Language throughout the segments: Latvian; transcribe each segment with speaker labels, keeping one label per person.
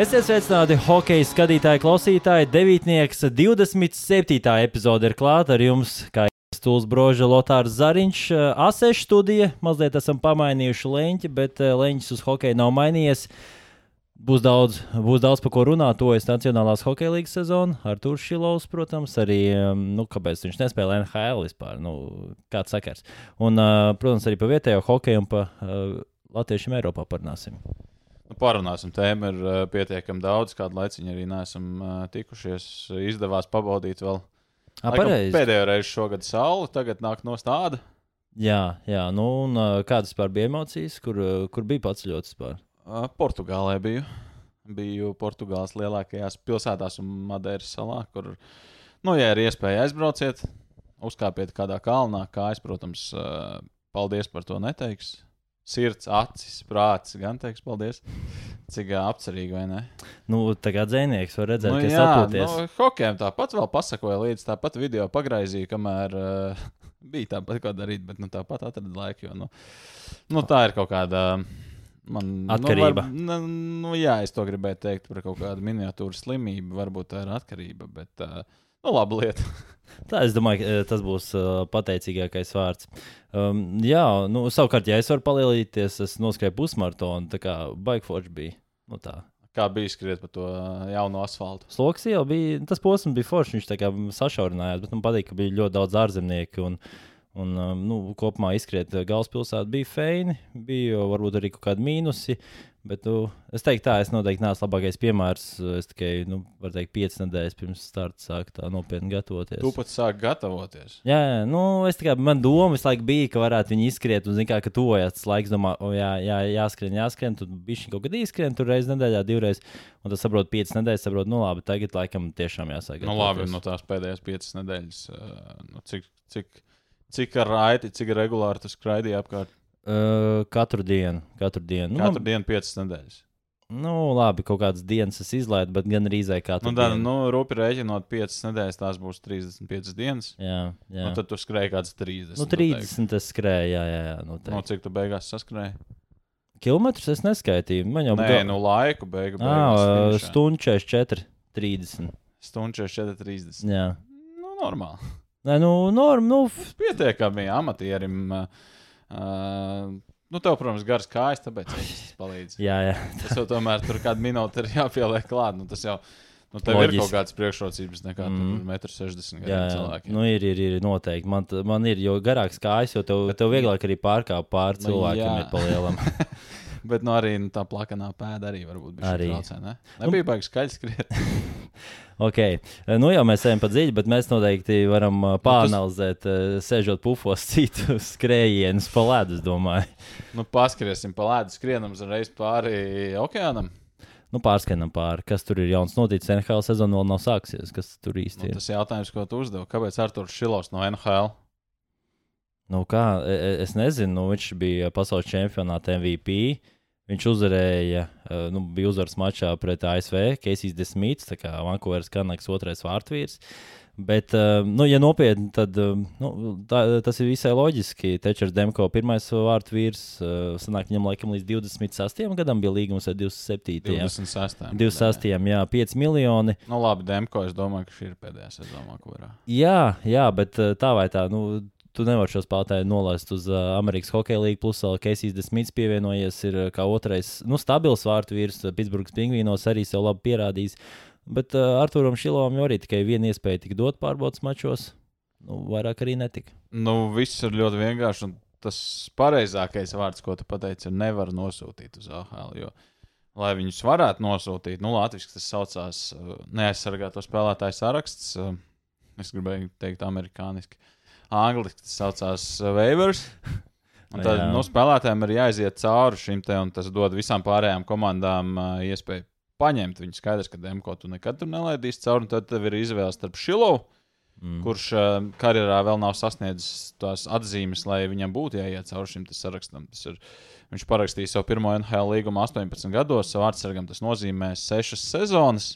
Speaker 1: Esiet sveicināti hokeja skatītāji, klausītāji. Devītnieks 27. epizode ir klāta ar jums. Stūlis Broža, Lotārs Zariņš, Aseša studija. Mazliet esam pamainījuši leņķi, bet eh, leņķis uz hokeju nav mainījies. Būs daudz, būs daudz par ko runāt. Tojas Nacionālās hokeja līnijas sezona. Ar Turku Šilovs, protams, arī. Nu, kāpēc viņš nespēlē NHL vispār? Nu, kāds sakars. Un, uh, protams, arī par vietējo hokeju un par uh, latviešiem Eiropā parunāsim.
Speaker 2: Nu, parunāsim, tēma ir uh, pietiekami daudz. Kādu laiciņu arī neesam uh, tikušies. Izdevās pabaudīt vēl.
Speaker 1: Ah,
Speaker 2: Laikam. Pēdējo reizi šogad saule, tagad nāk no stāda.
Speaker 1: Jā, jā, nu, un uh, kādas vispār bija emocijas, kur, kur bija paceļots vispār?
Speaker 2: Uh, Portugālē biju. Biju Portugāles lielākajās pilsētās un Madeiras salā, kur, nu, ja ir iespēja aizbrauciet, uzkāpiet kādā kalnā, kā es, protams, paldies par to neteiks. Sirds, acis, prāts, gan teiks paldies. Cik apcerīgi, vai ne?
Speaker 1: Nu, tā kā dzēnieks var redzēt,
Speaker 2: nu,
Speaker 1: ka
Speaker 2: jā,
Speaker 1: atpūties.
Speaker 2: nu, hokejam tāpat vēl pasakoja līdzi, tāpat video pagraizīja, kamēr uh, bija tāpat ko darīt, bet nu, tāpat atrada laiku. Jo, nu, nu, tā ir kaut kāda. Man,
Speaker 1: Atkarība.
Speaker 2: Nu, var, nu, nu, jā, es to gribēju teikt par kaut kādu miniatūru slimību. Varbūt tā ir atkarība, bet uh, nu, laba lieta.
Speaker 1: Tā es domāju, ka eh, tas būs uh, pateicīgākais vārds. Um, jā, nu, savukārt, ja es varu palielīties, es noskrēju pusmaratonu, tā kā baigforši bija. Nu, tā.
Speaker 2: Kā bija skriet pa to uh, jaunu asfaltu?
Speaker 1: Sloks jau bija, tas posms bija foršs, viņš tā kā sašaurinājās, bet man patīk, ka bija ļoti daudz ārzemnieku. Un, un um, nu, kopumā izskriet uh, galvaspilsēta bija feini, bija varbūt arī kaut kādi mīnusi. Bet nu, es teiktu, tā, es noteikti neesmu labākais piemērs. Es tikai, nu, varu teikt, piecas nedēļas pirms starta sāku tā nopietni gatavoties.
Speaker 2: Tu pat sāk gatavoties.
Speaker 1: Jā, jā, nu, es tikai man doma visu laiku bija, ka varētu viņi izskriet, un, zin, kā, ka tuvojas tas laiks, domā, o, jā, jā, jāskrien, jāskrien, tad bija kaut kad izskrien, tur reizes nedēļā, divreiz, un tas saprot, piecas nedēļas, saprot, nu, labi, tagad laikam tiešām jāsāk.
Speaker 2: Nu, labi, no tās pēdējās piecas nedēļas. Nu, cik, cik, cik ar raiti, cik regulāri tu skraidīji apkārt?
Speaker 1: Uh, katru dienu, katru dienu. Nu,
Speaker 2: Katru
Speaker 1: man,
Speaker 2: dienu piecas nedēļas.
Speaker 1: nu, labi, kaut kādas dienas es izlaidu, bet gan arī katru
Speaker 2: Nu, tā,
Speaker 1: dienu.
Speaker 2: nu, rūpi rēķinot, 5 nedēļas, tās būs 35 dienas.
Speaker 1: Jā, jā.
Speaker 2: Nu, tad tu skrēji kāds 30.
Speaker 1: Nu,
Speaker 2: tu teiksi.
Speaker 1: 30 es skrēju, jā, jā, jā.
Speaker 2: Nu,
Speaker 1: Noteikti.
Speaker 2: cik tu beigās saskrēji?
Speaker 1: Kilometrus es neskaitīju. Man jau
Speaker 2: Nē,
Speaker 1: bija
Speaker 2: nu laiku beigu.
Speaker 1: ah, stundu 44, 30.
Speaker 2: Stundu 4,30.
Speaker 1: Jā.
Speaker 2: Nu, normāli.
Speaker 1: Nē, nu, norm, nu,
Speaker 2: Pietiekami amatierim. Uh, uh, nu, tev, protams, garas kājas, tāpēc tas palīdz.
Speaker 1: jā, jā.
Speaker 2: Tas jau tomēr tur kādu minūti ir jāpieliek klāt. Nu, tas jau nu, tev ir
Speaker 1: Loģiski.
Speaker 2: kaut kādas priekšrocības nekā
Speaker 1: Mm.
Speaker 2: mm. 1,60 m
Speaker 1: Jā, jā. Nu, ir, ir, ir noteikti. Man, man ir, jo garāks kājas, jo tev,
Speaker 2: Bet-
Speaker 1: tev vieglāk arī pārkāpt pāri
Speaker 2: Nu,
Speaker 1: cilvēkiem, ir palielam.
Speaker 2: Bet nu, arī nu, tā plakanā pēda arī varbūt bija
Speaker 1: Arī.
Speaker 2: traucē. Ne? Nebija baigi skaļi skriet.
Speaker 1: Okay. Nu, jau mēs ejam pa dziļi, bet mēs noteikti varam uh, pāanalizēt, uh, sēžot pufos citu skrējienus pa ledus, domāju.
Speaker 2: nu, paskriesim pa lēdu, skrienam uzreiz pāri okeānam.
Speaker 1: Nu, pārskanam pāri, kas tur ir jauns noticis. NHL sezona vēl nav sāksies. Kas tur īsti
Speaker 2: Nu,
Speaker 1: ir?
Speaker 2: tas jautājums, ko tu uzdevi, kāpēc Arthurs Šilovs no NHL?
Speaker 1: Nu, kā, e- e- es nezinu, nu, viņš bija pasaules čempionāta MVP. Viņš uzvarēja, eh, nu, bija uzvaras mačā pret ASV, Keisijas Desmīts, tā kā Vankūveras Kanaks otrais vārtvīrs. Bet, eh, nu, ja nopietni, tad eh, nu, tā, tas ir visai loģiski. Tečers Demko pirmais vārtvīrs, sanāk viņam laikam līdz 26. gadam bija līgums ar 27. jā.
Speaker 2: 26.
Speaker 1: 26. jā, 5 miljoni.
Speaker 2: Nu, labi, Demko, es domāju, ka šī ir pēdējā sezona, ir.
Speaker 1: Jā, jā, bet tā vai tā, nu, tu nevari šo spēlētāju nolaist uz uh, Amerikas Hokeja līniju. Plus, vēl Keisijas Desmits pievienojies, ir uh, kā otrais, nu, stabils vārtu vīrs. uh, Pitsburgas pingvīnos arī sev labi pierādījis. Bet uh, Arturam Šilovam jau arī tikai viena iespēja tika dot pārbaudas mačos. Nu, vairāk arī netika.
Speaker 2: Nu, viss ir ļoti vienkārši. Tas pareizākais vārds, ko tu pateici, ir nevar nosūtīt uz AHL. Jo, lai viņus varētu nosūtīt, nu, latviešu tas saucās uh, neaizsargāto spēlētāju saraksts. Uh, es gribēju teikt, amerikāniski. Angliski tas saucās uh, waivers. Un tad nu, spēlētājiem ir jāiziet cauri šim te, un tas dod visām pārējām komandām uh, iespēju paņemt viņu. Skaidrs, ka Demko tu nekad tur nelaidīsi cauri, un tad tev ir izvēle starp Šilovu
Speaker 1: Mm.
Speaker 2: kurš uh, karjerā vēl nav sasniedzis tās atzīmes, lai viņam būtu jāiet cauri šim sarakstam. Tas ir, viņš parakstīja savu pirmo NHL līgumu 18 gados. Savu vārdsargam tas nozīmē 6 sezonas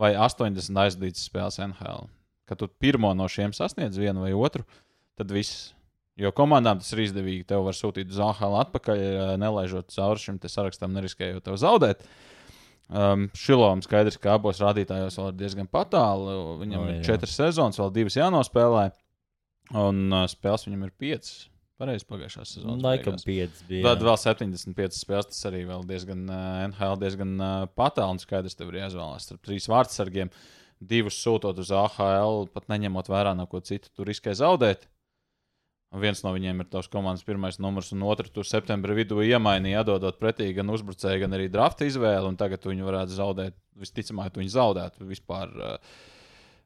Speaker 2: vai 80 aizdītas spēles NHL. Kad tu pirmo no šiem sasniedz vienu vai otru, tad viss. Jo komandām tas ir izdevīgi. Tev var sūtīt uz AHL atpakaļ, eh, nelaižot cauri šim te sarakstam, neriskējot tev zaudēt. Um, Šilovam skaidrs, ka abos rādītājos vēl ir diezgan patālu. Viņam oh, ir četras sezonas, vēl divas jānospēlē. Un uh, spēles viņam ir piecas. Pareizi pagājušā sezonā.
Speaker 1: Laikam pieci bija.
Speaker 2: Tad vēl 75 spēles, tas arī vēl diezgan uh, NHL, diezgan uh, patālu. Un skaidrs, tev ir jāizvēlās starp trīs vārdsargiem. Divus sūtot uz AHL, pat neņemot vērā no ko citu, tur riskē zaudēt. Un viens no viņiem ir tavs komandas pirmais numurs, un otru tur septembrī vidū iemainīja, atdodot pretī gan uzbrucēju, gan arī drafta izvēli. Tagad viņi varētu zaudēt, visticamāk, viņi zaudētu vispār. Uh,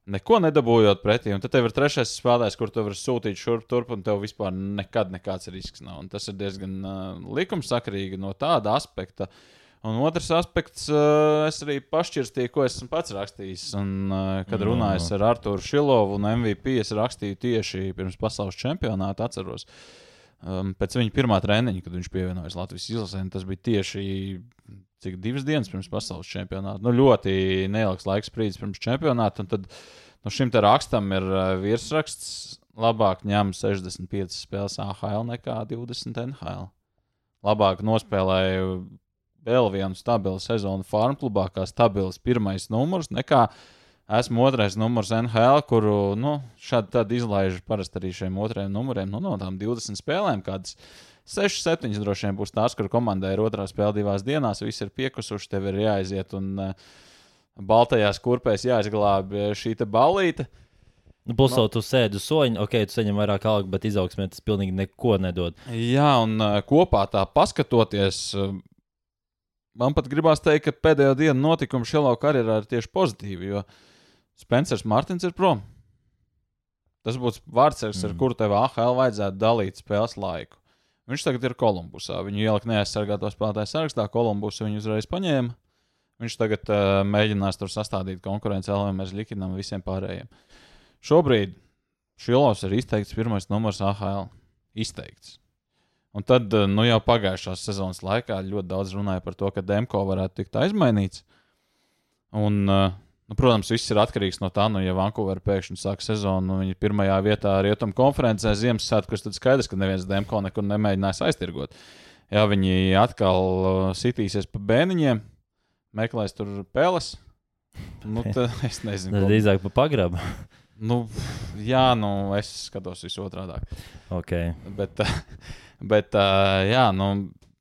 Speaker 2: Neko nedabūjot pretī, un tad tev ir trešais spēlētājs, kur tu vari sūtīt šurp turp, un tev vispār nekad nekāds risks nav. Un tas ir diezgan uh, likumsakarīgi no tāda aspekta. Un otrs aspekts, es arī pašķirstīju, ko esmu pats rakstījis. Un, kad
Speaker 1: No.
Speaker 2: runājos ar Arthuru Šilovu un MVP, es rakstīju tieši pirms pasaules čempionāta, atceros. Pēc viņa pirmā treniņa, kad viņš pievienojās Latvijas izlasē, un tas bija tieši cik divas dienas pirms pasaules čempionāta. Nu, ļoti neilgs laiks brīdis pirms čempionāta. Un tad nu, šim te rakstam ir virsraksts. Labāk ņem 65 spēles AHL nekā 20 NHL. Labāk nospēlēja vēl vienu stabilu sezonu farm klubā, kā stabils pirmais numurs, nekā esmu otrais numurs NHL, kuru nu, šādi tad izlaiž parasti arī šiem otrajiem numuriem. Nu, no tām 20 spēlēm, kādas 6, 7 droši vien būs tās, kur komandai ir otrā spēle divās dienās, visi ir piekusuši, tev ir jāaiziet un uh, baltajās kurpēs jāizglābj šī te ballīte.
Speaker 1: Nu, Plus, no. tu sēdi uz soļa, ok, tu saņem vairāk algu, bet izaugsmē tas pilnīgi neko nedod.
Speaker 2: Jā, un uh, kopā tā paskatoties, uh, man pat gribās teikt, ka pēdējo dienu notikumi Šelo karjerā ir tieši pozitīvi, jo Spencers Martins ir prom. Tas būs vārdsargs, mm. ar kuru tev AHL vajadzētu dalīt spēles laiku. Viņš tagad ir Kolumbusā. Viņu ielika neaizsargāto spēlētāju sarakstā, Kolumbusu viņu uzreiz paņēma. Viņš tagad uh, mēģinās tur sastādīt konkurenci LMS Likinam un visiem pārējiem. Šobrīd Šilovs ir izteikts pirmais numurs AHL. Izteikts. Un tad, eh, nu jau pagājušās sezonas laikā ļoti daudz runāja par to, ka Demko varētu tikt aizmainīts. Un, eh, nu, protams, viss ir atkarīgs no tā, nu, ja Vankūverā pēkšņi sāk sezonu, un viņi ir pirmajā vietā rietumu konferencē Ziemassvētkos, tad skaidrs, ka neviens Demko nekur nemēģinās aiztirgot. Ja viņi atkal uh, sitīsies pa bēniņiem, meklēs tur peles. Nu, tad es nezinu,
Speaker 1: Tad drīzāk pa pagrabu.
Speaker 2: Nu, jā, nu, es skatos visu otrādi.
Speaker 1: Okay.
Speaker 2: Bet, bet uh, jā, nu,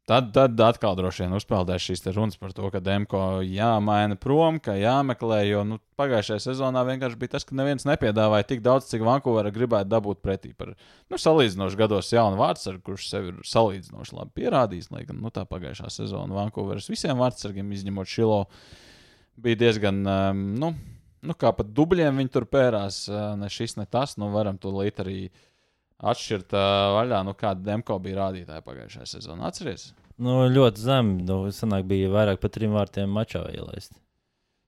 Speaker 2: tad, tad atkal droši vien uzpeldēs šīs runas par to, ka Demko jāmaina prom, ka jāmeklē. Jo nu, pagājušajā sezonā vienkārši bija tas, ka neviens nepiedāvāja tik daudz, cik Vankūvera gribētu dabūt pretī par nu, salīdzinoši gados jaunu vārdsargu, kurš sev ir salīdzinoši labi pierādījis. Lai gan nu, tā pagājušā sezona Vankūveras visiem vārdsargiem, izņemot Šilo, bija diezgan. Um, nu, Nu, kā pat dubļiem viņi tur pērās, ne šis, ne tas. Nu, varam to līdzi arī atšķirt uh, vaļā, nu, kāda Demko bija rādītāja pagājušajā sezonā. Atcerieties,
Speaker 1: Nu, ļoti zem. Nu, sanāk, bija vairāk par trim vārtiem mačā ielaist.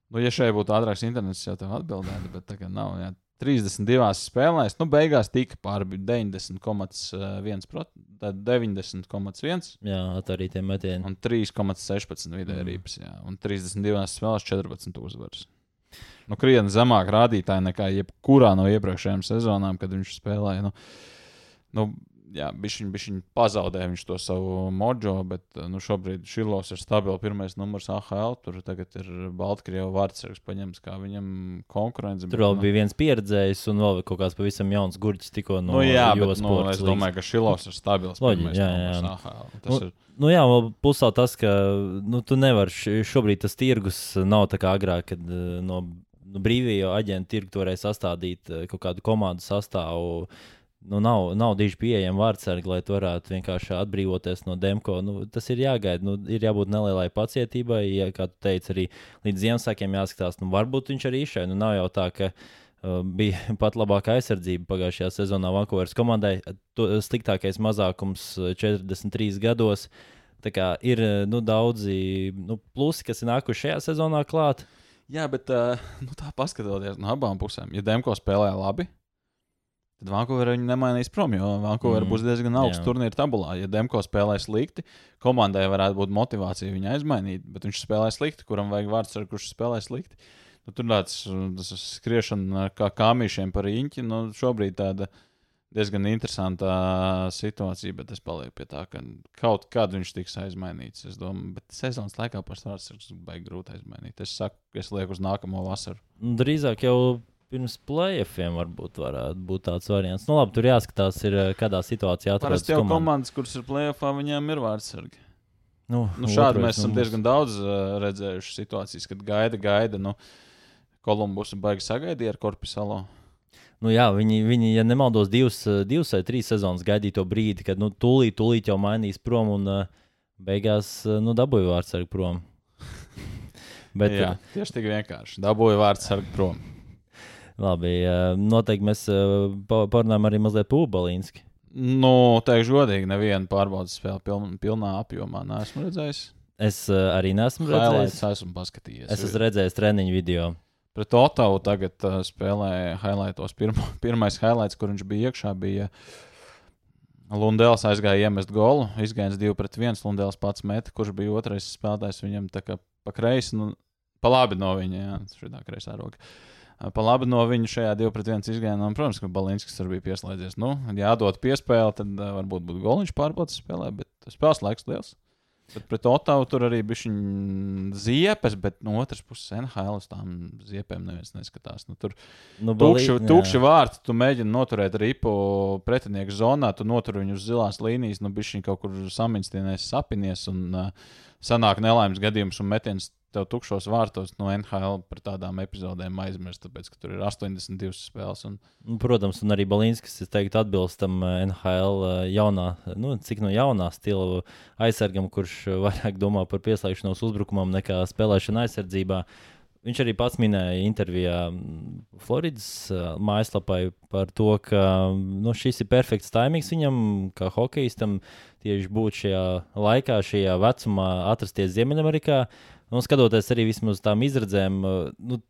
Speaker 2: nu, ja šeit būtu ātrāks internets, jau tev atbildētu, bet tagad nav. Jā. 32 spēlēs, nu, beigās tika pāri 90,1, tad 90,1
Speaker 1: Jā, atvarītie metieni.
Speaker 2: un 3,16 vidēji
Speaker 1: Mm.
Speaker 2: rips. Jā. Un 32 spēlēs 14 uzvaras. Nu, krietni zemāk rādītāji nekā jebkurā no iepriekšējām sezonām, kad viņš spēlēja. Nu, nu, jā, bišķiņ, bišķiņ pazaudēja viņš to savu mojo, bet nu, šobrīd Šilovs ir stabils pirmais numurs AHL. Tur tagad ir Baltkrievijas vārdsargs paņemts, kā viņam konkurence.
Speaker 1: Tur vēl bija viens pieredzējis, un vēl kaut kāds pavisam jauns gurķis tikko no
Speaker 2: Nu, jā, bet, nu, es domāju, ka Šilovs ir stabils. Pirmais
Speaker 1: jā, jā.
Speaker 2: AHL. Tas
Speaker 1: Nu,
Speaker 2: ir
Speaker 1: Nu, jā, vēl plus vēl tas, ka nu, tu nevari šobrīd tas tirgus nav tā kā agrāk, kad eh, no, no brīvījo aģentu tirgu varēja sastādīt eh, kaut kādu komandu sastāvu. Nu, nav, nav diži pieejami vārdsargi, lai tu varētu vienkārši atbrīvoties no Demko. Nu, tas ir jāgaida. Nu, ir jābūt nelielai pacietībai. Ja, kā tu teici, arī līdz Ziemassvētkiem jāskatās. Nu, varbūt viņš arī šeit. Nu, nav jau tā, ka uh, bija pat labākā aizsardzība pagājušajā sezonā Vankūveras komandai. To, sliktākais mazākums uh, 43 gados. Tā kā ir uh, nu, daudzi nu, plusi, kas ir nākuši šajā sezonā klāt.
Speaker 2: Jā, bet uh, nu, tā paskatoties no abām pusēm, ja Demko spēlē labi, tad Vankūverā viņi nemainīs prom, jo Vankūverā
Speaker 1: Mm,
Speaker 2: būs diezgan augsts turnīra tabulā. Ja Demko spēlē slikti, komandai varētu būt motivācija viņu aizmainīt, bet viņš spēlē slikti, kuram vajag vārds, ar kurš spēlē slikti. Nu, tur tāds skriešana kā kāmīšiem par īņķi, nu, šobrīd tāda diezgan interesanta situācija, bet es palieku pie tā, ka kaut kad viņš tiks aizmainīts. Es domāju, bet sezonas laikā par svārsargus baigi grūti aizmainīt. Es saku, es lieku uz nākamo vasaru.
Speaker 1: Drīzāk jau pirms playoffiem varbūt varētu būt tāds variants. Nu, labi, tur jāskatās, ir, eh, kādā situācijā atrodas
Speaker 2: Parasti jau
Speaker 1: komanda.
Speaker 2: komandas, kuras ir plēsoņā, viņiem ir vārdsargi.
Speaker 1: Nu,
Speaker 2: Nu, šādi
Speaker 1: otrais,
Speaker 2: mēs esam
Speaker 1: nu,
Speaker 2: diezgan daudz uh, redzējuši situācijas, kad gaida, gaida. Nu, Kolumbus baigi sagaidīja ar Korpusalo.
Speaker 1: Nu, jā, viņi, viņi, ja nemaldos, divas, eh, divas vai trīs sezonas gaidīja to brīdi, kad nu, tūlīt, tūlīt jau mainīs prom un uh, beigās uh, nu, dabūja vārdsargu prom. Bet,
Speaker 2: Jā, tieši tik vienkārši. Dabūja vārdsargu prom.
Speaker 1: Labi, uh, noteikti mēs pa- parunājam arī mazliet par Ubalīnsku.
Speaker 2: Nu, teikšu godīgi, nevienu pārbaudas spēli piln, pilnā apjomā neesmu redzējis.
Speaker 1: Es uh, arī neesmu redzējis.
Speaker 2: Highlights esmu paskatījies.
Speaker 1: Es esmu redzējis treniņu video.
Speaker 2: Pret Otavu tagad uh, spēlēja highlightos. Pirmo, pirmais highlights, kur viņš bija iekšā, bija Lundēls aizgāja iemest golu. Izgājis 2 pret 1. Lundēls pats meta, kurš bija otrais spēlētājs. Viņam tā kā pa kreisi, nu, pa labi no viņa, jā, šitā kreisā roka. Uh, Pa labi no viņa šajā 2 pret 1 izgājienā. Protams, ka Balinskis tur bija pieslēdzies. Nu, ja jādod piespēle, tad uh, varbūt būtu goliņš pārbaudas spēlē, bet spēles laiks liels. Bet pret Otavu tur arī bija ziepes, bet no otras puses NHL uz tām ziepēm neviens neskatās. Nu, tur
Speaker 1: Nu,
Speaker 2: tukši,
Speaker 1: Balī-
Speaker 2: tukši
Speaker 1: jā.
Speaker 2: vārti, tu mēģini noturēt ripu pretinieku zonā, tu notur viņu uz zilās līnijas, nu bišķiņ kaut kur samiņstienēs sapinies un uh, sanāk nelaimes gadījums un metiens tev tukšos vārtos no NHL par tādām epizodēm aizmirst, tāpēc, ka tur ir 82 spēles. Un,
Speaker 1: Nu, Protams, un arī Balinskis, es teiktu, atbilst tam eh, NHL eh, jaunā, nu, cik no jaunā stila aizsargam, kurš eh, vairāk domā par pieslēgšanos uzbrukumam nekā spēlēšanu aizsardzībā. Viņš arī pats minēja intervijā mm, Floridas eh, mājaslapai par to, ka nu, šis ir perfekts taimings viņam, kā hokeistam, tieši būt šajā laikā, šajā vecumā, atrasties Ziemeļamerikā. Un skatoties arī vismaz tām izredzēm, eh, nu,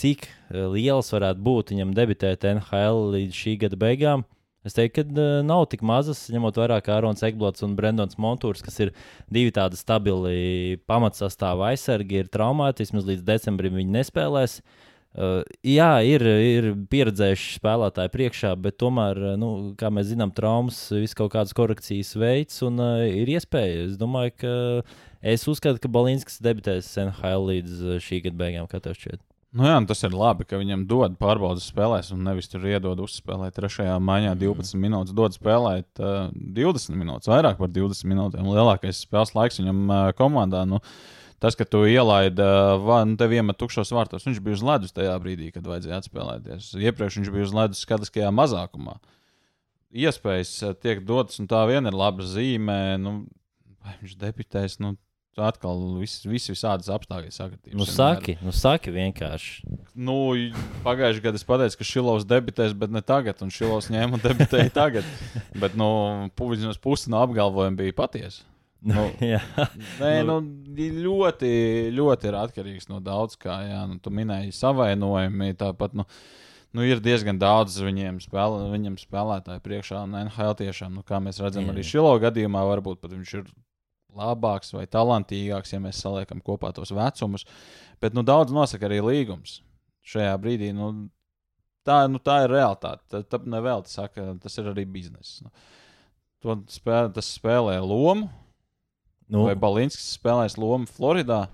Speaker 1: cik eh, liels varētu būt viņam debitēt NHL līdz šī gada beigām. Es teiktu, ka uh, nav tik mazas, ņemot vērā, ka Arons Ekblots un Brendons Montūrs, kas ir divi tādi stabili pamatsastāvā aizsargi, ir traumēti. Vismaz līdz decembrim viņi nespēlēs. Uh, jā, ir, ir pieredzējuši spēlētāji priekšā, bet tomēr, uh, nu, kā mēs zinām, traumas visu kaut kādas korekcijas veids un uh, ir iespēja. Es domāju, ka es uzskatu, ka Balinskis debitēs NHL līdz uh, šī gada beigām, kā tev šķiet.
Speaker 2: Nu jā, un tas ir labi, ka viņam dod pārbaudas spēlēs, un nevis tur iedod uzspēlēt trešajā maiņā 12 minūtes. Dod spēlēt uh, 20 minūtes, vairāk par 20 minūtēm. Lielākais spēles laiks viņam uh, komandā. Nu, tas, ka tu ielaidi, nu, tev iemet tukšos vārtos, viņš bija uz ledus tajā brīdī, kad vajadzēja atspēlēties. Iepriekš viņš bija uz ledus skatiskajā mazākumā. Iespējas tiek dotas, un tā vien ir laba zīme. Nu, vai viņš debitēs? Nu, Atkal viss vis visādas apstākļi sakritības.
Speaker 1: Nu, saki, nu, saki vienkārši.
Speaker 2: Nu, pagājušajā gadā es pateicu, ka Šilovs debitēs, bet ne tagad. Un Šilovs ņēma un debitēja tagad. Bet nu, pu- pusi no apgalvojuma bija patiesa. Nu,
Speaker 1: Jā.
Speaker 2: Nē, nu, ļoti, ļoti ir atkarīgs no daudz kā. Jā, nu, tu minēji savainojumi. Tāpat nu, nu, ir diezgan daudz viņiem, spēlē, viņiem spēlētāju priekšā. Un NHL tiešām, nu, kā mēs redzam,
Speaker 1: Jā.
Speaker 2: arī Šilo gadījumā varbūt pat viņš ir labāks vai talantīgāks, ja mēs saliekam kopā tos vecumus. Bet nu, daudz nosaka arī līgums. Šajā brīdī nu, tā, nu, tā ir realitāte. Tā, tā nevēl, saka, tas ir arī bizness. Nu, to spēlē, tas spēlē lomu.
Speaker 1: Nu,
Speaker 2: Vai Balinskis spēlēs lomu Floridā?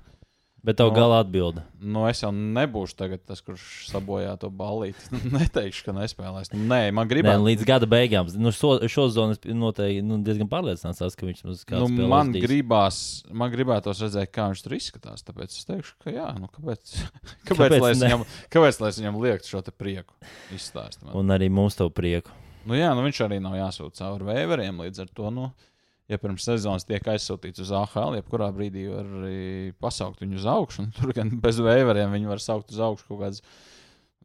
Speaker 1: Bet tev
Speaker 2: nu,
Speaker 1: galā atbilde.
Speaker 2: Nu, es jau nebūšu tagad tas, kurš sabojā to balīti. Neteikšu, ka nespēlēs. Nu, nē, man gribētu.
Speaker 1: līdz gada beigām. Nu, šo, šo zonu es noteikti nu, diezgan pārliecināts, ka viņš mums kāds
Speaker 2: Nu, man,
Speaker 1: dīs.
Speaker 2: gribās, man gribētos redzēt, kā viņš tur izskatās. Tāpēc es teikšu, ka jā, nu, kāpēc, kāpēc,
Speaker 1: Kāpēc
Speaker 2: lai viņam, kāpēc lai es viņam liektu šo prieku izstāstīt.
Speaker 1: Un arī mums tev prieku.
Speaker 2: Nu, jā, nu, viņš arī nav jāsūta cauri vēveriem. Līdz ar to, nu, ja pirms sezonas tiek aizsūtīts uz AHL, jebkurā brīdī var arī pasaukt viņu uz augšu. Tur gan bez vēveriem viņi var saukt uz augšu kaut kādas.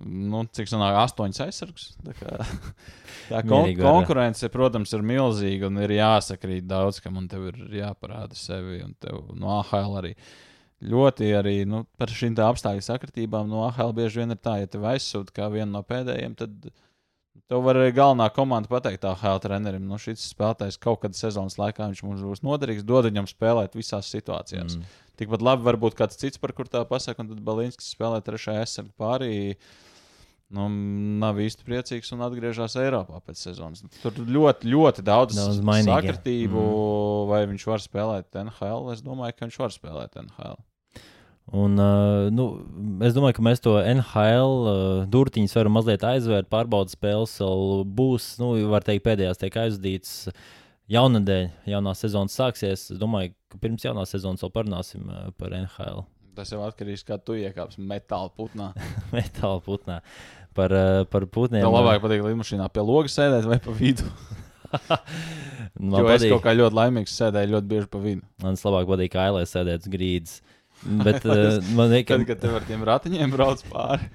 Speaker 2: Nu, cik sanāk, astoņas aizsargus. Tā, kā, tā kon
Speaker 1: Mierīgi
Speaker 2: konkurence, protams, ir milzīga un ir jāsakrīt daudz, kam un tev ir jāparāda sevi. Un tev no AHL arī ļoti arī nu, par šīm tā apstākļu sakritībām no AHL bieži vien ir tā, ja tev aizsūta kā vienu no pēdējiem, tad tev var arī galvenā komanda pateikt AHL trenerim, nu šis spēlētājs kaut kad sezonas laikā viņš mums būs noderīgs, dod viņam spēlēt visās situācijās. Mm. Tikpat labi varbūt kāds cits, par kur tā pasaka, un tad Balinskis spēlē trešajā aizsardzībā pārī. nu, nav īsti priecīgs un atgriežas Eiropā pēc sezonas. Tur ļoti, ļoti daudz,
Speaker 1: Daudz
Speaker 2: sakritību, mm. vai viņš var spēlēt NHL. Es domāju, ka viņš var spēlēt NHL.
Speaker 1: Un, uh, nu, es domāju, ka mēs to NHL uh, durtiņus varam mazliet aizvērt. Pārbaudas spēles vēl būs, nu, var teikt, pēdējās tiek aizdītas. Jaunadēļ, jaunā sezona sāksies. Es domāju, ka pirms jaunās sezonas vēl parunāsim uh, par NHL.
Speaker 2: Tas jau atkarīgs no tā, kā tu iekāpsi metāla putnā.
Speaker 1: Metāla putnā. Par, uh, par putniem.
Speaker 2: Tev labāk patīk lidmašīnā pie logas sēdēt vai pa vidu. Jo es
Speaker 1: patīk,
Speaker 2: kaut kā ļoti laimīgs sēdēju ļoti bieži pa vidu.
Speaker 1: man labāk patīk ailē sēdēt uz grīdas. Bet uh, man liekas,
Speaker 2: kad tev ar tiem ratiņiem brauc pāri.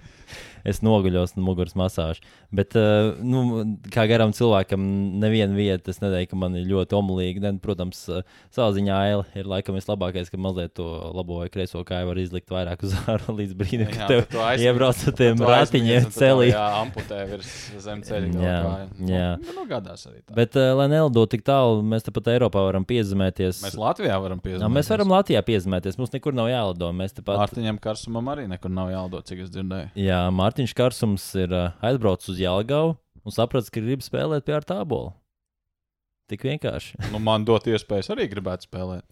Speaker 1: Es noguļos no muguras masāžas. Bet, uh, nu, kā garam cilvēkam, neviena vieta, es neteiktu, ka man ir ļoti omulīga. Ne, protams, uh, savā ziņā aila ir laikam vislabākais, ka mazliet to labo vai kreiso kāju var izlikt vairāk uz ārā līdz brīdim, kad tev
Speaker 2: tu aizsniedz-
Speaker 1: iebrauc ar tiem ratiņiem
Speaker 2: tev,
Speaker 1: celī.
Speaker 2: Jā, amputē virs zem ceļa.
Speaker 1: Jā,
Speaker 2: Nu,
Speaker 1: jā.
Speaker 2: Nu, nu, gadās arī tā.
Speaker 1: Bet, uh, lai nelidotu tik tālu, mēs tepat Eiropā varam piezemēties.
Speaker 2: Mēs Latvijā varam
Speaker 1: Jā,
Speaker 2: piezvanīt.
Speaker 1: mēs varam Latvijā piezemēties. Mums nekur nav jālido. Mēs tepat
Speaker 2: Mārtiņam Karsumam arī nekur nav jālido, cik es dzirdēju.
Speaker 1: Jā, Mārtiņš Kārsums ir uh, aizbraucis uz Jālgavu un sapratis, ka grib spēlēt pie ar tābolu. Tik vienkārši.
Speaker 2: Nu, man dot iespējas arī gribētu spēlēt.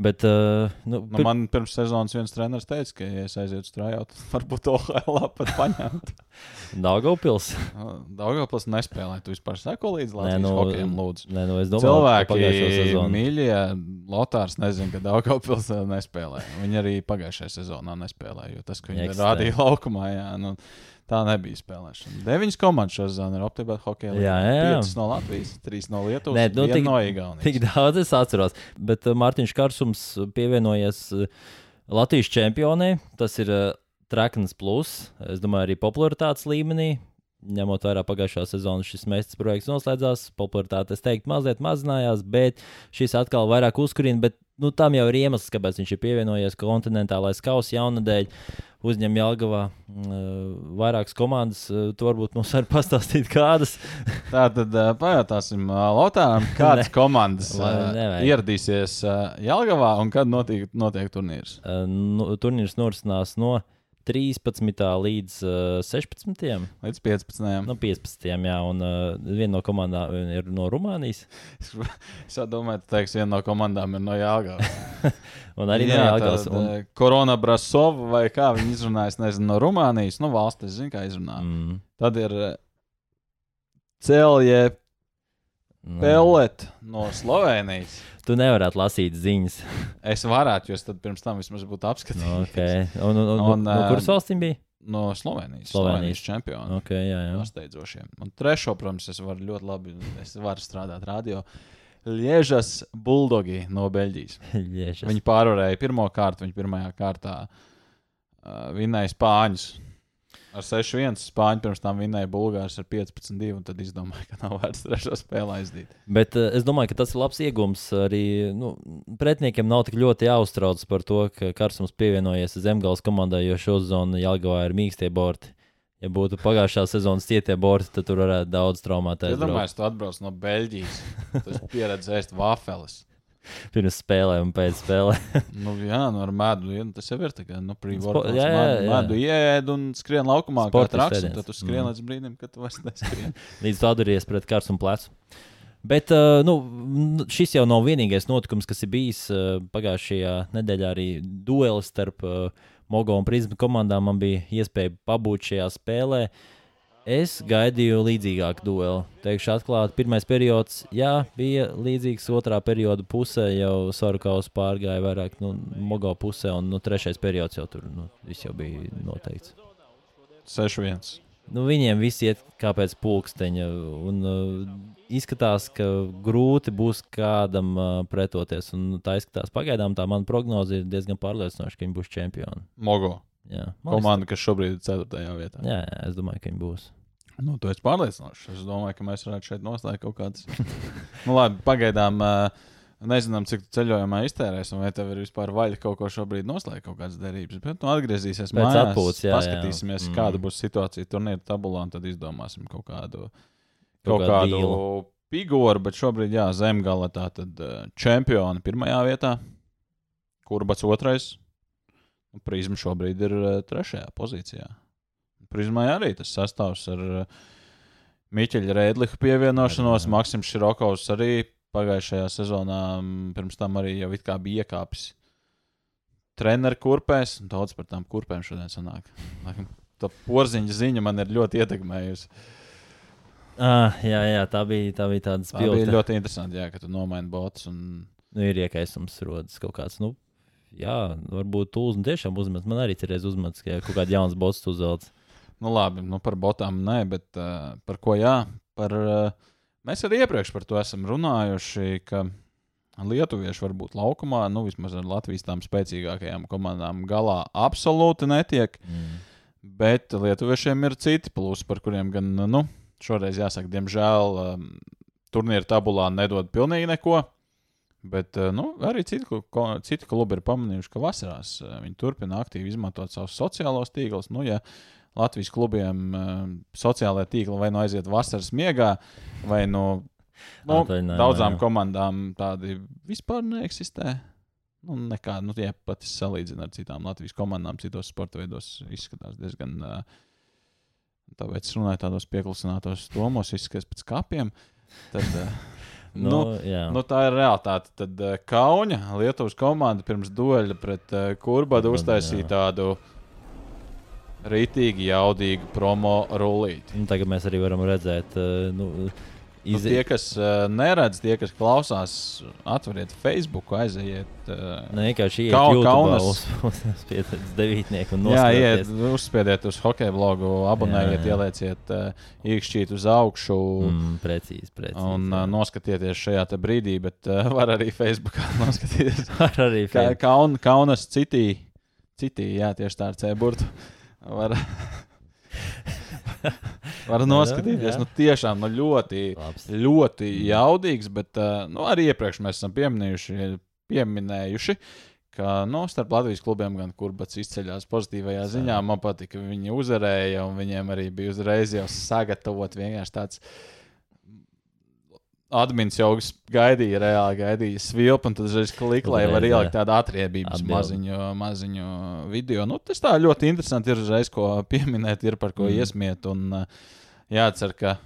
Speaker 1: Bet, uh, nu,
Speaker 2: Nu, man pirms sezonas viens treneris teica, ka, ja es aizietu strādāt, varbūt OHL pat paņemt.
Speaker 1: Daugavpils.
Speaker 2: Daugavpils nespēlē. Tu vispār seko līdz
Speaker 1: Nē,
Speaker 2: Latvijas
Speaker 1: nu,
Speaker 2: hokejam, lūdzu.
Speaker 1: Nē, nu, es domāju,
Speaker 2: Cilvēki, mīļie, Lotārs nezina, ka Daugavpils nespēlē. Viņi arī pagājušajā sezonā nespēlēja, jo tas, ka viņi
Speaker 1: Ekstra.
Speaker 2: rādīja laukumā, jā, nu, tā nebija spēlēšana. Deviņas komandas šo sezonu ir optimāli hokeja.
Speaker 1: Jā, jā, jā.
Speaker 2: Piecas no Latvijas, trīs no Lietuvas,
Speaker 1: Nē, nu, tik-
Speaker 2: no Igaunijas.
Speaker 1: Tik daudz es atceros. Bet uh, Mārtiņš Kārsums pievienojies uh, Latvijas čempionai. Tas ir uh, Trakens Plus. Es domāju, arī popularitātes līmenī. Ņemot vērā pagājušā sezonā, šis mēnesis projekts noslēdzās. Popularitāte, es teiktu, mazliet mazinājās, bet šis atkal vairāk uzkurina. Bet nu, tam jau ir iemesls, kāpēc viņš ir pievienojies kontinentālais kausa jaunadēļ. Uzņem Jālgavā uh, vairākas komandas. Uh, tu varbūt mums var pastāstīt, kādas.
Speaker 2: Tā tad uh, pajautāsim uh, Lotāram, kādas komandas
Speaker 1: Lai
Speaker 2: uh,
Speaker 1: nevajag.
Speaker 2: ieradīsies uh, Jelgavā un kad notiek, notiek turnīrs.
Speaker 1: Uh, nu, turnīrs norisinās no 13. līdz uh, 16.
Speaker 2: Līdz 15.
Speaker 1: No 15. Jā, un uh, viena no komandām ir no Rumānijas.
Speaker 2: Es jau domāju, ka viena no komandām ir no Jālgavas.
Speaker 1: Un arī no Jālgavas. Un,
Speaker 2: Un... Korona Brasova vai kā viņi izrunāja, es nezinu, no Rumānijas, no valsts, es zinu, kā izrunā. Mm.
Speaker 1: mm,
Speaker 2: Tad ir Celje
Speaker 1: nu,
Speaker 2: Pellet no Slovenijas.
Speaker 1: Tu nevarētu lasīt ziņas.
Speaker 2: Es varētu, jo tad pirms tam vismaz būtu apskatījis.
Speaker 1: Nu, okay. Un, un, un,
Speaker 2: Un,
Speaker 1: un, no
Speaker 2: ā,
Speaker 1: kuras valstīm bija?
Speaker 2: No Slovenijas.
Speaker 1: Slovenijas.
Speaker 2: Slovenijas čempionu.
Speaker 1: Okay, jā, jā.
Speaker 2: Pārsteidzošiem. Un trešo, protams, es varu ļoti labi es varu strādāt radio. Liežas Buldogi no Beļģijas. Viņi pārvarēja pirmo kārtu, viņi pirmajā kārtā uh, vinnēja Spāņus. Ar 6-1 Spāņu pirms tam vinnēja Bulgārus ar 15-2, un tad izdomāja, ka nav vērts trešo spēli aizdīt.
Speaker 1: Bet uh, es domāju, ka tas ir labs iegums. Arī nu, pretiniekiem nav tik ļoti jāuztrauc par to, ka Kārsums pievienojies Zemgājas komandai, jo šo zonu Jālgavā ir mīkstie borti. Ja būtu pagājušā sezonas cietie borti, tad tur varētu daudz traumēties.
Speaker 2: Es domāju, ka tu atbrauc no Beļģijas. Tas pieredzējis vafeles.
Speaker 1: Pirms spēlēm un pēc spēlēm.
Speaker 2: Nu, jā, nu, ar medu. Ja, tas jau ir tā nu,
Speaker 1: Spo- jā, jā, jā.
Speaker 2: medu ieēd un skrien laukumā, kā traks. Tad tu skrien
Speaker 1: Mm.
Speaker 2: līdz brīdim, kad tu vairs neskrien.
Speaker 1: Līdz tam atduries pret kārsu un plecu. Bet uh, nu, šis jau nav vienīgais notikums, kas ir bijis uh, pagājušajā nedēļā. Arī duelis starp uh, Mogo un Prizmu komandām man bija iespēja pabūt šajā spēlē. Es gaidīju līdzīgāku dueli. Teikšu, atklāti, pirmais periods, jā, bija līdzīgs. Otrā perioda pusē jau Sarkaus pārgāja vairāk nu, Mogo pusē, un nu, trešais periods jau tur nu, jau bija noteikts.
Speaker 2: 6-1.
Speaker 1: Nu, viņiem viss iet kā pēc pulksteņa. Un, uh, izskatās, ka grūti būs kādam uh, pretoties. Un, tā izskatās pagaidām, tā mana prognoze ir diezgan pārliecinoša, ka viņi būs čempioni.
Speaker 2: Mogo.
Speaker 1: Jā,
Speaker 2: Komanda, kas šobrīd ir 4. vietā.
Speaker 1: Jā, jā, es domāju, ka viņi būs.
Speaker 2: Nu, tu esi pārliecinošs. Es domāju, ka mēs varētu šeit noslēgt kaut kādas. nu, labi, pagaidām. Uh, Nezinām, cik tu ceļojumā iztērēsim, vai tev ir vispār vaļa kaut ko šobrīd noslēgt, kaut kādas derības. Bet, nu, atgriezīsies
Speaker 1: Pēc
Speaker 2: mājās,
Speaker 1: atpūtas, jā, jā.
Speaker 2: paskatīsimies,
Speaker 1: Mm.
Speaker 2: kāda būs situācija turnīra tabulā, un tad izdomāsim kaut kādu,
Speaker 1: Kaut
Speaker 2: kaut
Speaker 1: kādu dealu.
Speaker 2: figūru. Bet šobrīd, jā, zemgala tā tad čempioni pirmajā vietā, kurbats otrais. Un Prizma šobrīd ir uh, trešajā pozīcijā. Prizmai arī tas sastāvs ar uh, Miķeļa Rēdliha pievienošanos. Maksims Širokovs arī pagājušajā sezonā mm, pirms tam arī jau it kā bija iekāpis treneru kurpēs. un Daudz par tām kurpēm šodien sanāk. Tā porziņa ziņa man ir ļoti ietekmējusi.
Speaker 1: Ah, jā, jā, tā bija, tā bija tāda
Speaker 2: Tā bija
Speaker 1: spilgta.
Speaker 2: ļoti interesanti, jā, ka tu nomaini botus. Un...
Speaker 1: Nu, ir iekaisums rodas kaut kāds. Nu, jā, varbūt tūlis tiešām uzmet. Man arī ir uzmetis, ka kaut kāda jauns bots uzvelc.
Speaker 2: Nu, labi, nu par botām nē, bet uh, par ko jā? Par, uh, mēs arī iepriekš par to esam runājuši, ka lietuvieši varbūt laukumā, nu vismaz ar Latvijas tām spēcīgākajām komandām, galā absolūti netiek.
Speaker 1: Mm.
Speaker 2: Bet lietuviešiem ir citi plusi, par kuriem gan, nu, šoreiz jāsaka, diemžēl um, turnīra tabulā nedod pilnīgi neko. Bet uh, nu, arī citi, citi klubi ir pamanījuši, ka vasarās uh, viņi turpina aktīvi izmantot savus sociālos tīklus. Nu, ja Latvijas klubiem uh, sociālajā tīklā vai nu aiziet vasaras miegā, vai nu, nu
Speaker 1: Atvaļinājumā,
Speaker 2: daudzām
Speaker 1: jā.
Speaker 2: komandām tādi vispār neeksistē. Nu, nekā, nu, ja pat salīdzina ar citām Latvijas komandām, citos sporta veidos izskatās diezgan. Tāpēc es runāju tādos pieklusinātos domos, izskatās pēc kapiem. Tad,
Speaker 1: Nu,
Speaker 2: nu, nu, tā ir realitāte. Tad uh, Kauņa, Lietuvas komanda pirms dueļa pret uh, Kurbadu uztaisīja tādu rītīgi jaudīgu promo rullīti.
Speaker 1: Nu, tagad mēs arī varam redzēt, uh, nu,
Speaker 2: Nu,
Speaker 1: iz...
Speaker 2: tie, kas uh, neredz, tie, kas klausās, atveriet Facebook, aiziet. Uh,
Speaker 1: vienkārši iet
Speaker 2: Kau-
Speaker 1: YouTube,
Speaker 2: Kaunas.
Speaker 1: uz, uz pieteicis devītnieku un
Speaker 2: Jā, iet, uzspiediet uz hokeja blogu, abonējiet,
Speaker 1: Jā, jā.
Speaker 2: ielieciet uh, īkšķīt uz augšu.
Speaker 1: Mm, precīzi, precīzi.
Speaker 2: Un uh, noskatieties šajā brīdī, bet uh, var arī Facebookā noskatīties.
Speaker 1: Ar arī
Speaker 2: Ka,
Speaker 1: fe-
Speaker 2: kaun, kaunas citī, citī, jā, tieši tā ar C-burtu. Var, var noskatīties.
Speaker 1: jā.
Speaker 2: Nu, tiešām nu, ļoti,
Speaker 1: Labs.
Speaker 2: ļoti jaudīgs, bet uh, nu, arī iepriekš mēs esam pieminējuši, pieminējuši ka nu, starp Latvijas klubiem gan kurbats izceļās pozitīvajā
Speaker 1: Jā.
Speaker 2: ziņā. Man patīk, ka viņi uzvarēja, un viņiem arī bija uzreiz jau sagatavot vienkārši tāds. Admins jau gaidīja, reāli gaidīja svilpu, un tad uzreiz klikšķi, lai var
Speaker 1: Uzreiz,
Speaker 2: ielikt
Speaker 1: jā.
Speaker 2: tādu atriebības maziņu, maziņu video. Nu, tas tā ļoti interesanti ir uzreiz, ko pieminēt, ir par ko
Speaker 1: mm.
Speaker 2: iesmiet. Un uh, jācer, ka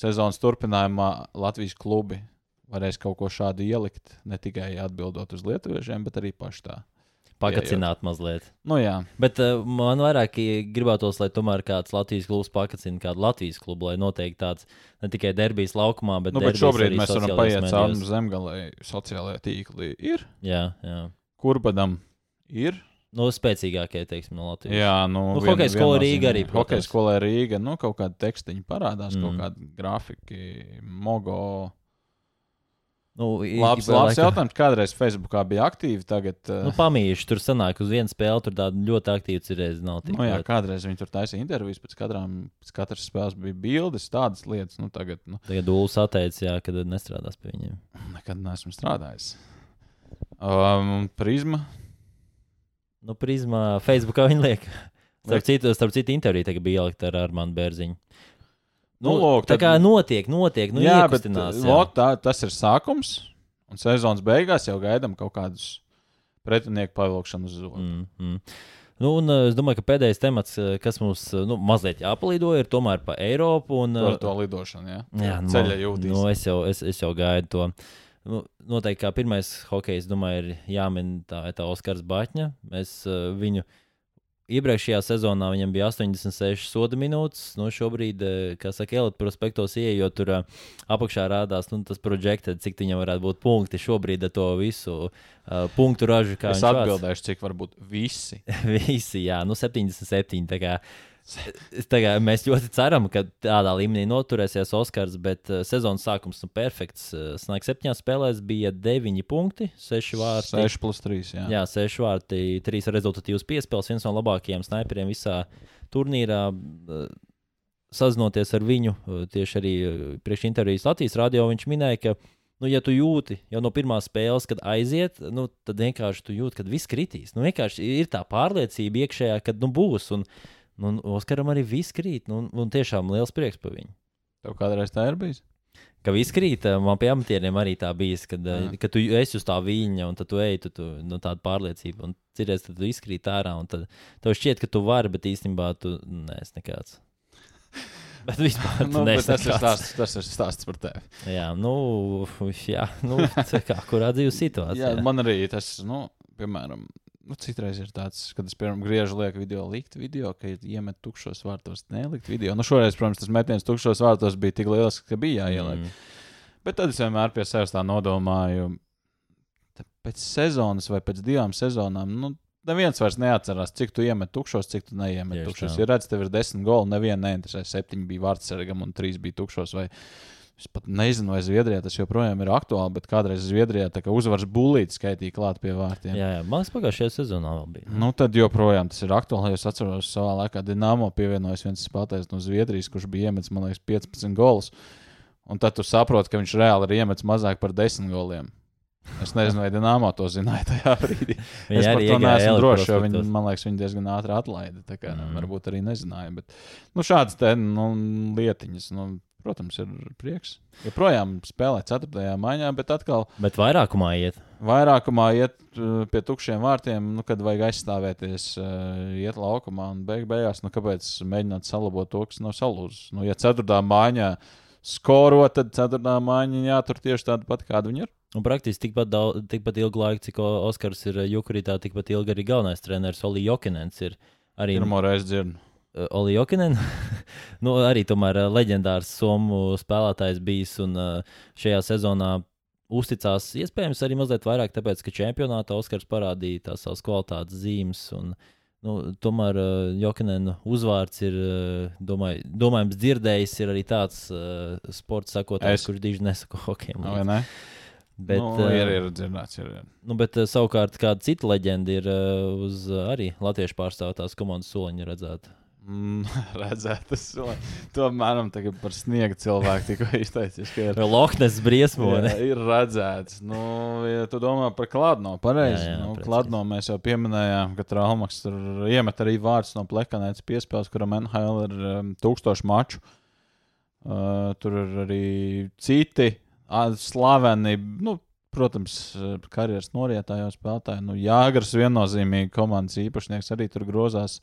Speaker 2: sezonas turpinājumā Latvijas klubi varēs kaut ko šādu ielikt, ne tikai atbildot uz lietuviešiem, bet arī paši tā.
Speaker 1: Pakacināt mazliet.
Speaker 2: Nu, jā,
Speaker 1: Bet uh, man vairāk gribētos, lai tomēr kāds Latvijas klubs pakacina kādu Latvijas klubu, lai noteikti tāds ne tikai derbijas laukumā, bet,
Speaker 2: nu, bet šobrīd mēs varam paiet cauri zemgalē, sociālajā tīklī. Ir,
Speaker 1: Jā, jā.
Speaker 2: kurbadam ir.
Speaker 1: Nu, spēcīgākie, teiksim, no Latvijas.
Speaker 2: Jā, nu,
Speaker 1: Nu,
Speaker 2: vien-
Speaker 1: hokeja skola. Rīga arī, protams.
Speaker 2: Hokeja skola Rīga, nu, kaut kāda tekstiņa parādās, mm. kaut kāda grafika, mogo.
Speaker 1: Nu,
Speaker 2: Labs, labs
Speaker 1: laikam-
Speaker 2: jautājums. Kādreiz Facebookā bija aktīvi, tagad. uh,
Speaker 1: Nu, pamīši tur sanāk, uz vienas spēles tur tāda ļoti aktīva cirēze nav. tik
Speaker 2: Nu, jā, kādreiz viņi tur taisīja intervijas, pēc, katrām, pēc katras spēles bija bildes, tādas lietas. Nu, tagad nu,
Speaker 1: Tagad Dūlis atteicis, jā, kad nestrādās pie viņiem.
Speaker 2: nekad neesmu strādājis. Um, prizma.
Speaker 1: Nu, prizmā, Facebookā viņi liek. Starp citu, starp citu interviju tagad bija ielikt ar Armānu Bērziņu.
Speaker 2: Nu, lūk,
Speaker 1: tā
Speaker 2: tad-
Speaker 1: kā notiek, notiek, nu,
Speaker 2: jā, bet
Speaker 1: jā.
Speaker 2: vot, tā, tas ir sākums. Un sezonas beigās jau gaidām kaut kādus pretinieku pavilkšanu uz zobu. Mm.
Speaker 1: Mm. Nu, un, uh, es domāju, ka pēdējais temats, uh, kas mums uh, nu, mazliet jāpalīdo, ir tomēr par Eiropu. Un,
Speaker 2: Par to lidošanu, jā.
Speaker 1: Jā, nu,
Speaker 2: ceļa jūtīs.
Speaker 1: Nu, es, jau, es, es jau gaidu to. Nu, noteikti kā pirmais hokejs, domāju, ir jāmin tā, tā Oskars Batņa. Mēs uh, viņu iepriekšējā sezonā viņam bija 86 soda minūtes. Nu, šobrīd, uh, kā saka, Elite prospektos ieejot, tur uh, apakšā rādās nu, tas projekts, cik viņam varētu būt punkti šobrīd ar to visu uh, punktu ražu. kā
Speaker 2: Es atbildēšu, cik varbūt visi.
Speaker 1: Visi, jā, nu 77. Kā mēs ļoti ceram, ka tādā līmenī noturēsies Oskars, bet uh, sezonas sākums nu, perfekts. Uh, Snāk, septiņās spēlēs bija 9 punkti, 6 vārti.
Speaker 2: 6 plus 3. Jā.
Speaker 1: Jā, 6 vārti, 3 rezultatīvas piespēles, viens no labākajiem sniperiem visā turnīrā. Uh, Sazinoties ar viņu, uh, tieši arī priekšintervijas Latvijas radio, viņš minēja, ka, nu, ja tu jūti jau no pirmās spēles, kad aiziet, nu, tad vienkārši tu jūti, ka viss kritīs. Nu, vienkārši ir tā pārliecība iekšējā, ka nu, būs. Un, nu, un Oskaram arī viss krīt. Nu, un, un tiešām liels prieks par viņu.
Speaker 2: Tev kādreiz tā ir bijis?
Speaker 1: Ka viss krīt, eh, man pie amatieriem arī tā bijis, kad,
Speaker 2: Jā.
Speaker 1: kad tu esi uz tā viņa, un tad tu ej, tu, tu nu, tāda pārliecība, un citreiz tad tu izkrīt ārā, un tad tev šķiet, ka tu vari, bet īstenībā tu neesi nekāds. Bet vispār
Speaker 2: Nu, bet tas, ir stāsts, tas ir stāsts par tevi.
Speaker 1: Jā, nu, jā, nu kā kurā dzīves situācijā.
Speaker 2: Jā, man arī tas, nu, piemēram, nu, citreiz ir tāds, kad es piemēram griežu lieku video, likt video, ka iemet tukšos vārtos, nelikt video. Nu, šoreiz, protams, tas metiens tukšos vārtos bija tik liels, ka bija jāieliek. Mm. Bet tad es vienmēr pie sevis tā nodomāju, pēc sezonas vai pēc divām sezonām, nu, neviens vairs neatcerās, cik tu iemet tukšos, cik tu neiemet
Speaker 1: Tieši
Speaker 2: tukšos. Ja redz, tev ir desmit goli, nevienu neinteresē, septiņi bija vārdsargam un trīs bija tukšos. Vai... Es pat nezinu, vai Zviedrijā tas joprojām ir aktuāli, bet kādreiz Zviedrijā tā kā uzvaras bulīti skaitīja klāt pie vārtiem.
Speaker 1: Jā, jā, liekas, pagājušajā sezonā vēl bija.
Speaker 2: Nu, tad joprojām tas ir aktuāli. Es atceros, savā laikā Dienāmo pievienojas viens spēlētājs no Zviedrijas, kurš bija iemetis, man liekas, 15 golus. Un tad tu saproti, ka viņš reāli ir iemetis mazāk par 10 goliem. Es nezinu, vai Dienāmo to zināja tajā brīdī. Es par to neesmu drošs, jo viņi, man liekas, viņi diezgan ātri atlaida. Tā kā mm. Varbūt arī nezināja. Bet nu, šādas nu, lietiņas, nu, protams, ir prieks. Joprojām spēlē 4. maiņā, bet atkal
Speaker 1: Bet vairākumā iet.
Speaker 2: vairākumā iet uh, pie tukšiem vārtiem, nu, kad vajag aizstāvēties, uh, iet laukumā un beig beigās, nu, kāpēc mēģināt salabot to, kas nav salūzis. Nu, ja 4. maiņā skoro, tad 4. maiņa jātur tieši tāda pati, kāda viņa ir.
Speaker 1: Un praktiski tikpat, daudz, tikpat ilgu laiku, cik Oskars ir Jukuritā, tikpat ilgi arī galvenais treneris Oli Jokinens ir. Arī
Speaker 2: Pirmo reizi dzirdu.
Speaker 1: Uh, Oli Jokinen, nu, arī tomēr uh, leģendārs somu spēlētājs bijis un uh, šajā sezonā uzticās iespējams arī mazliet vairāk, tāpēc, ka čempionātā Oskars parādīja tās savas kvalitātes zīmes. Un, nu, tomēr uh, Jokinena uzvārds ir, uh, domāju, domājams, dzirdējis, ir arī tāds uh, sports sakotājs,
Speaker 2: Es.
Speaker 1: kurš diži nesako hokeju.
Speaker 2: Vai ne?
Speaker 1: Bet,
Speaker 2: nu, ir, ir dzirdēts. Ir, ir.
Speaker 1: Nu, bet savukārt kāda cita leģenda ir uz arī latviešu pārstāvotās komandas soliņa redzēta.
Speaker 2: Mm, redzēt, tas to mēram tagad par sniega cilvēku tikko izteicies. Ir,
Speaker 1: Lohnes briesmo.
Speaker 2: jā,
Speaker 1: ne?
Speaker 2: ir redzēts. Nu, ja tu domā par Kladno, pareizi.
Speaker 1: Jā, jā,
Speaker 2: Nu. Kladno mēs jau pieminējām, ka Traumaks tur iemet arī vārds no plekanētas piespēles, kuram NHL ir um, tūkstoši maču. Uh, tur ir arī citi ā, slaveni, nu, protams, uh, karjeras norietājos spēlētāji. Nu, Jāgars viennozīmīgi komandas īpašnieks arī tur grozās.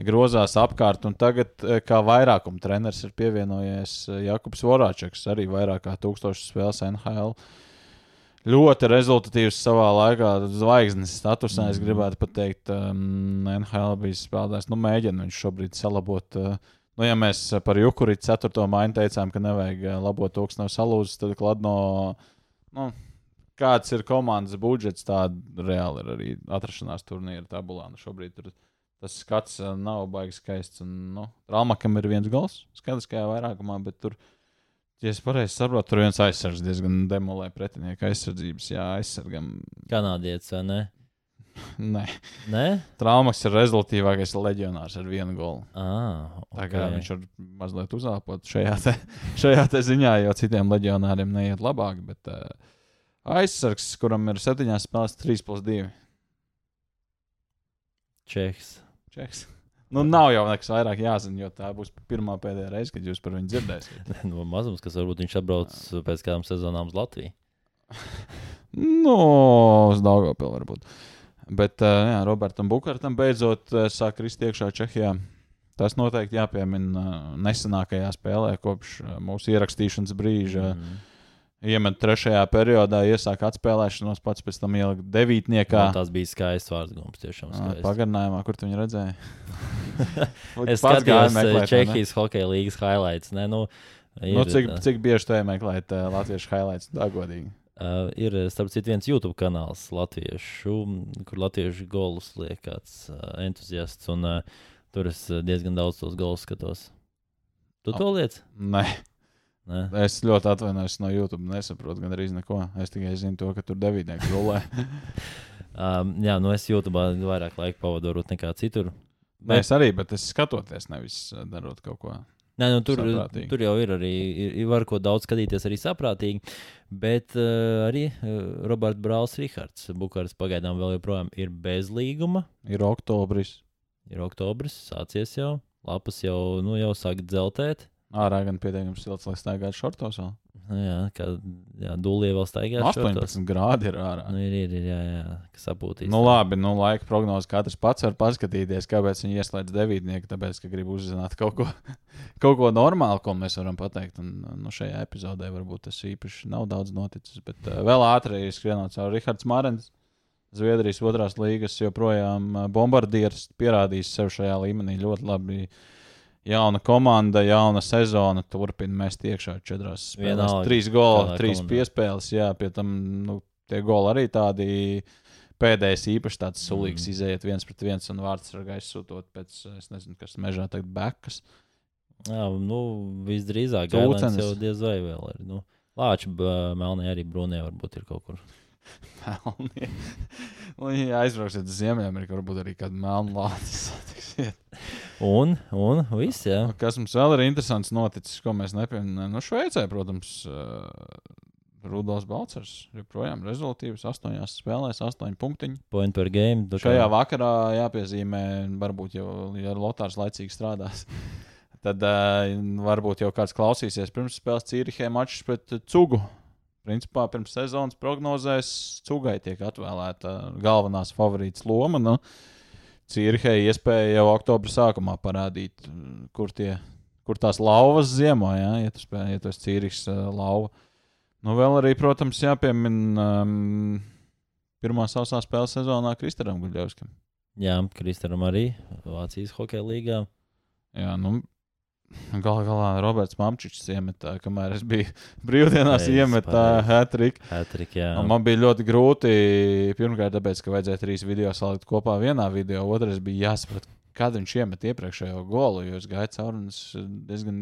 Speaker 2: Grozās apkārt, un tagad, eh, kā vairākuma treneris, ir pievienojies eh, Jakobs Vorāčeks, arī vairāk kā tūkstošas spēles NHL. Ļoti rezultatīvs savā laikā, zvaigznes statusā. Es
Speaker 1: Mhm.
Speaker 2: gribētu pateikt, um, NHL bija spēlētājs. Nu, mēģina viņš šobrīd salabot. Uh, nu, ja mēs par Jukuritu 4. maiņu teicām, ka nevajag labot to, kas nav salūzis, tad Kladno. Nu, Kāds ir komandas budžets, tāda reāli ir arī atrašanās turnīra tabulā. Nu, šobrīd tur tas skats uh, nav baigi skaists. Un, nu, Rāmakam ir viens gals, skatiskajā vairākumā, bet tur, ja es pareizi saprotu, tur viens aizsargs diezgan demolē pretinieku aizsardzības. Jā, aizsargam.
Speaker 1: Kanādietis vai ne?
Speaker 2: Nē,
Speaker 1: Nē?
Speaker 2: Traumaks ir rezultātīvākais leģionārs ar vienu golu.
Speaker 1: Ah,
Speaker 2: Tā kā viņš var mazliet uzlāpot šajā, te, šajā te ziņā, jo citiem leģionāriem neiet labāk. Bet uh, aizsargs, kuram ir septiņās spēlēs, 3 plus 2.
Speaker 1: Čehs.
Speaker 2: Čeks. Nu, nav jau nekas vairāk jāzina, jo tā būs pirmā pēdējā reize, kad jūs par viņu dzirdēsiet.
Speaker 1: no mazums, kas varbūt viņš atbrauc pēc kādām sezonām uz Latviju.
Speaker 2: Nu, uz Dārgopilu varbūt. Bet uh, jā, Robertam Bukartam beidzot uh, sāk krist iekšā Čehijā. Tas noteikti jāpiemina uh, nesenākajā spēlē, kopš mūsu ierakstīšanas brīža.
Speaker 1: Mm.
Speaker 2: Iemet trešajā periodā, iesāk atspēlēšanos, pats pēc tam ielika devītniekā.
Speaker 1: Man Tas bija skaists vārds gums, tiešām skaists.
Speaker 2: Pagarinājumā, kur tu viņu redzēji?
Speaker 1: Es skatījos
Speaker 2: meklēt,
Speaker 1: eh,
Speaker 2: ne?
Speaker 1: Čehijas hokeja līnijas highlights. Ne, nu, ir,
Speaker 2: Nu, cik, cik bieži te meklēt uh, latviešu highlights? Tā godīgi.
Speaker 1: Uh, ir, starp citu, viens YouTube kanāls latviešu, kur latviešu golus liek kāds uh, entuziasts. Un, uh, tur es diezgan daudz tos golus skatos. Tu to liec?
Speaker 2: Nē,
Speaker 1: Nē?
Speaker 2: es ļoti atvainojos no YouTube. Nesaprotu gan arī neko. Es tikai zinu to, ka tur devītnieks gulē.
Speaker 1: Um, jā, nu es YouTube vairāk laika pavadu varbūt nekā citur.
Speaker 2: Nē, es arī, bet es skatoties, nevis uh, darot kaut ko.
Speaker 1: Nē, nu, tur,
Speaker 2: Saprātīgi.
Speaker 1: tur jau ir arī, ir, var ko daudz skatīties, arī saprātīgi. Bet uh, arī uh, Roberts Brālis, Rihards Bukārs pagaidām vēl joprojām ir bez līguma.
Speaker 2: Ir oktobris.
Speaker 1: Ir oktobris, sācies jau. Lapas jau, nu, jau sāk dzeltēt.
Speaker 2: Ārā gan pietiekami silts, lai staigātu šortos. vēl.
Speaker 1: Jā, kā dūlī vēl staigā.
Speaker 2: 18 grādi ir ārā.
Speaker 1: Nu, ir, ir, ir, jā, jā, kas apūtīs.
Speaker 2: Nu, labi, nu, laika prognoze katrs pats var paskatīties, kāpēc viņi ieslēdz devītnieku. Tāpēc, ka grib uzzināt kaut ko, kaut ko normālu, ko mēs varam pateikt. Un, nu, šajā epizodē varbūt tas īpaši nav daudz noticis. Bet uh, vēl ātri skrienot caur Rihards Mārens. Zviedrijas otrās līgas joprojām uh, bombardieris pierādījis sev šajā līmenī ļoti labi. Jauna komanda, jauna sezona. Turpināt mest iekšā četrās spēlēs. Trīs
Speaker 1: kādā
Speaker 2: trīs
Speaker 1: komandā.
Speaker 2: piespēles. Jā, pie tam nu, tie goli arī tādi pēdējais īpaši tāds sulīgs, mm. izējiet viens pret viens un vārds ar gaisu sūtot pēc, es nezinu, kas mežā tagad bekas.
Speaker 1: Jā, nu, visdrīzāk. Gailēns jau diez vai vēl ir. Nu, Lāči, melnē arī brūnē varbūt ir kaut kur.
Speaker 2: Melnie. Un, ja aizbrauksiet uz Ziemeļameriku, varbūt arī kādu melnu lāci satiksiet.
Speaker 1: Un, un viss, jā.
Speaker 2: Kas mums vēl ir interesants noticis, ko mēs nepieminējām? Nu, Šveicē, protams, uh, Rudolfs Balčers joprojām rezultātīvs. Astoņās spēlēs, astoņi punktiņi.
Speaker 1: Point per game. tā kā-
Speaker 2: Šajā vakarā jāpiezīmē, varbūt jau, ja Lotārs laicīgi strādās. Tad uh, varbūt jau kāds klausīsies pirms spēles Cīrihē mačs pret uh, Cugu. Principā pirms sezonas prognozēs Cugai tiek atvēlēta galvenās favorītas loma. Nu, Cīrihē iespēja jau oktobra sākumā parādīt, kur, tie, kur tās lauvas ziemā, ja, ja tu spēj, ja Cīrihs uh, lauva. Nu, vēl arī, protams, jāpiemina um, pirmā sausā spēles sezonā Kristaram Guļevskam.
Speaker 1: Jā, Kristaram arī Vācijas hokeja līgā.
Speaker 2: Jā, nu, Galu galā Roberts Mamčičs iemetā, kamēr es biju brīvdienās,
Speaker 1: Pareizi,
Speaker 2: iemetā
Speaker 1: pareizi.
Speaker 2: hat-trick.
Speaker 1: Hatrik, jā.
Speaker 2: Un Man bija ļoti grūti. Pirmkārt, tāpēc, ka vajadzēja trīs video salikt kopā vienā video. Otrais bija jāsaprot, kad viņš iemet iepriekšējo golu. Jo es gāju cauri un es diezgan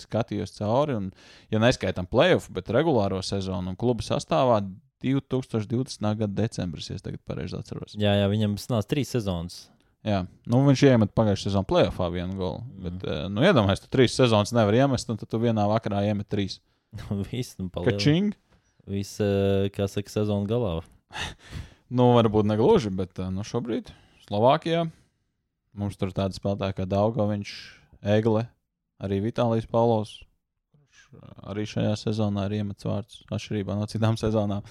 Speaker 2: skatījos cauri. Un, ja neskaitām playoff, bet regulāro sezonu un klubu sastāvā 2020. gada decembris, ja es tagad pareizi atceros.
Speaker 1: jā, jā, viņam sanāca trīs sezonas.
Speaker 2: Jā, nu, viņš iemet pagājušajā sezonā playoffā vienu golu. Mm. Bet, eh, nu, iedomājieties, tu trīs sezonas nevar iemest, un tad tu vienā vakarā iemet trīs.
Speaker 1: Viss, nu.
Speaker 2: Kačing!
Speaker 1: Viss, eh, kā saka, sezona galā.
Speaker 2: Nu, varbūt ne gluži, bet eh, nu, šobrīd Slovākijā mums tur tāda spēlētāja kā Daugoviņš, Egle, arī Vitālijas Paulovs. Arī šajā sezonā ir iemets vārds, atšķirībā no citām sezonām.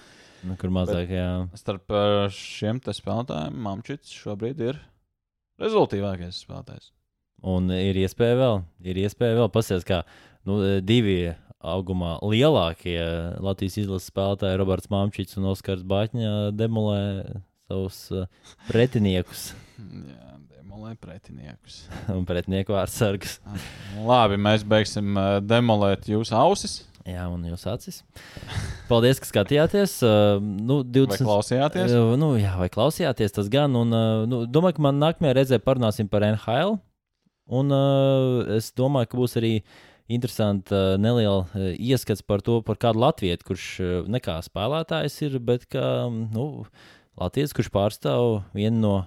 Speaker 1: Nu, kur mazāk, jā.
Speaker 2: Starp šiem spēlētājiem Mamčits šobrīd ir rezultātīvākais spēlētājs.
Speaker 1: Un ir iespēja vēl, ir iespēja vēl pasties, kā nu, divi augumā lielākie Latvijas izlases spēlētāji, Roberts Māmčits un Oskars Bāķņa, demolē savus eh, pretiniekus
Speaker 2: Jā, demolē pretiniekus.
Speaker 1: un pretinieku vārdsargus.
Speaker 2: Labi, mēs beigsim eh, demolēt jūsu ausis.
Speaker 1: Jā, un jūs acis. Paldies, ka skatījāties. Uh, nu,
Speaker 2: Vai
Speaker 1: 20...
Speaker 2: klausījāties?
Speaker 1: Uh, Nu, jā, vai klausījāties tas gan. Un, uh, nu, domāju, ka man nākamajā reizē parunāsim par NHL. Un uh, es domāju, ka būs arī interesanti uh, neliela uh, ieskats par to, par kādu latviešu, kurš uh, ne kā spēlētājs ir, bet kā nu, latviešu, kurš pārstāv vienu no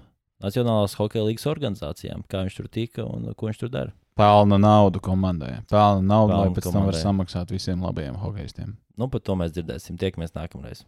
Speaker 1: Nacionālās hokeja līnijas organizācijām, kā viņš tur tika un ko viņš tur dara.
Speaker 2: Pelna naudu komandai. Pelna naudu,
Speaker 1: Pelna
Speaker 2: lai pēc tam var
Speaker 1: komandai.
Speaker 2: samaksāt visiem labajiem hokeistiem.
Speaker 1: Nu, par to mēs dzirdēsim. Tiekamies nākamreiz.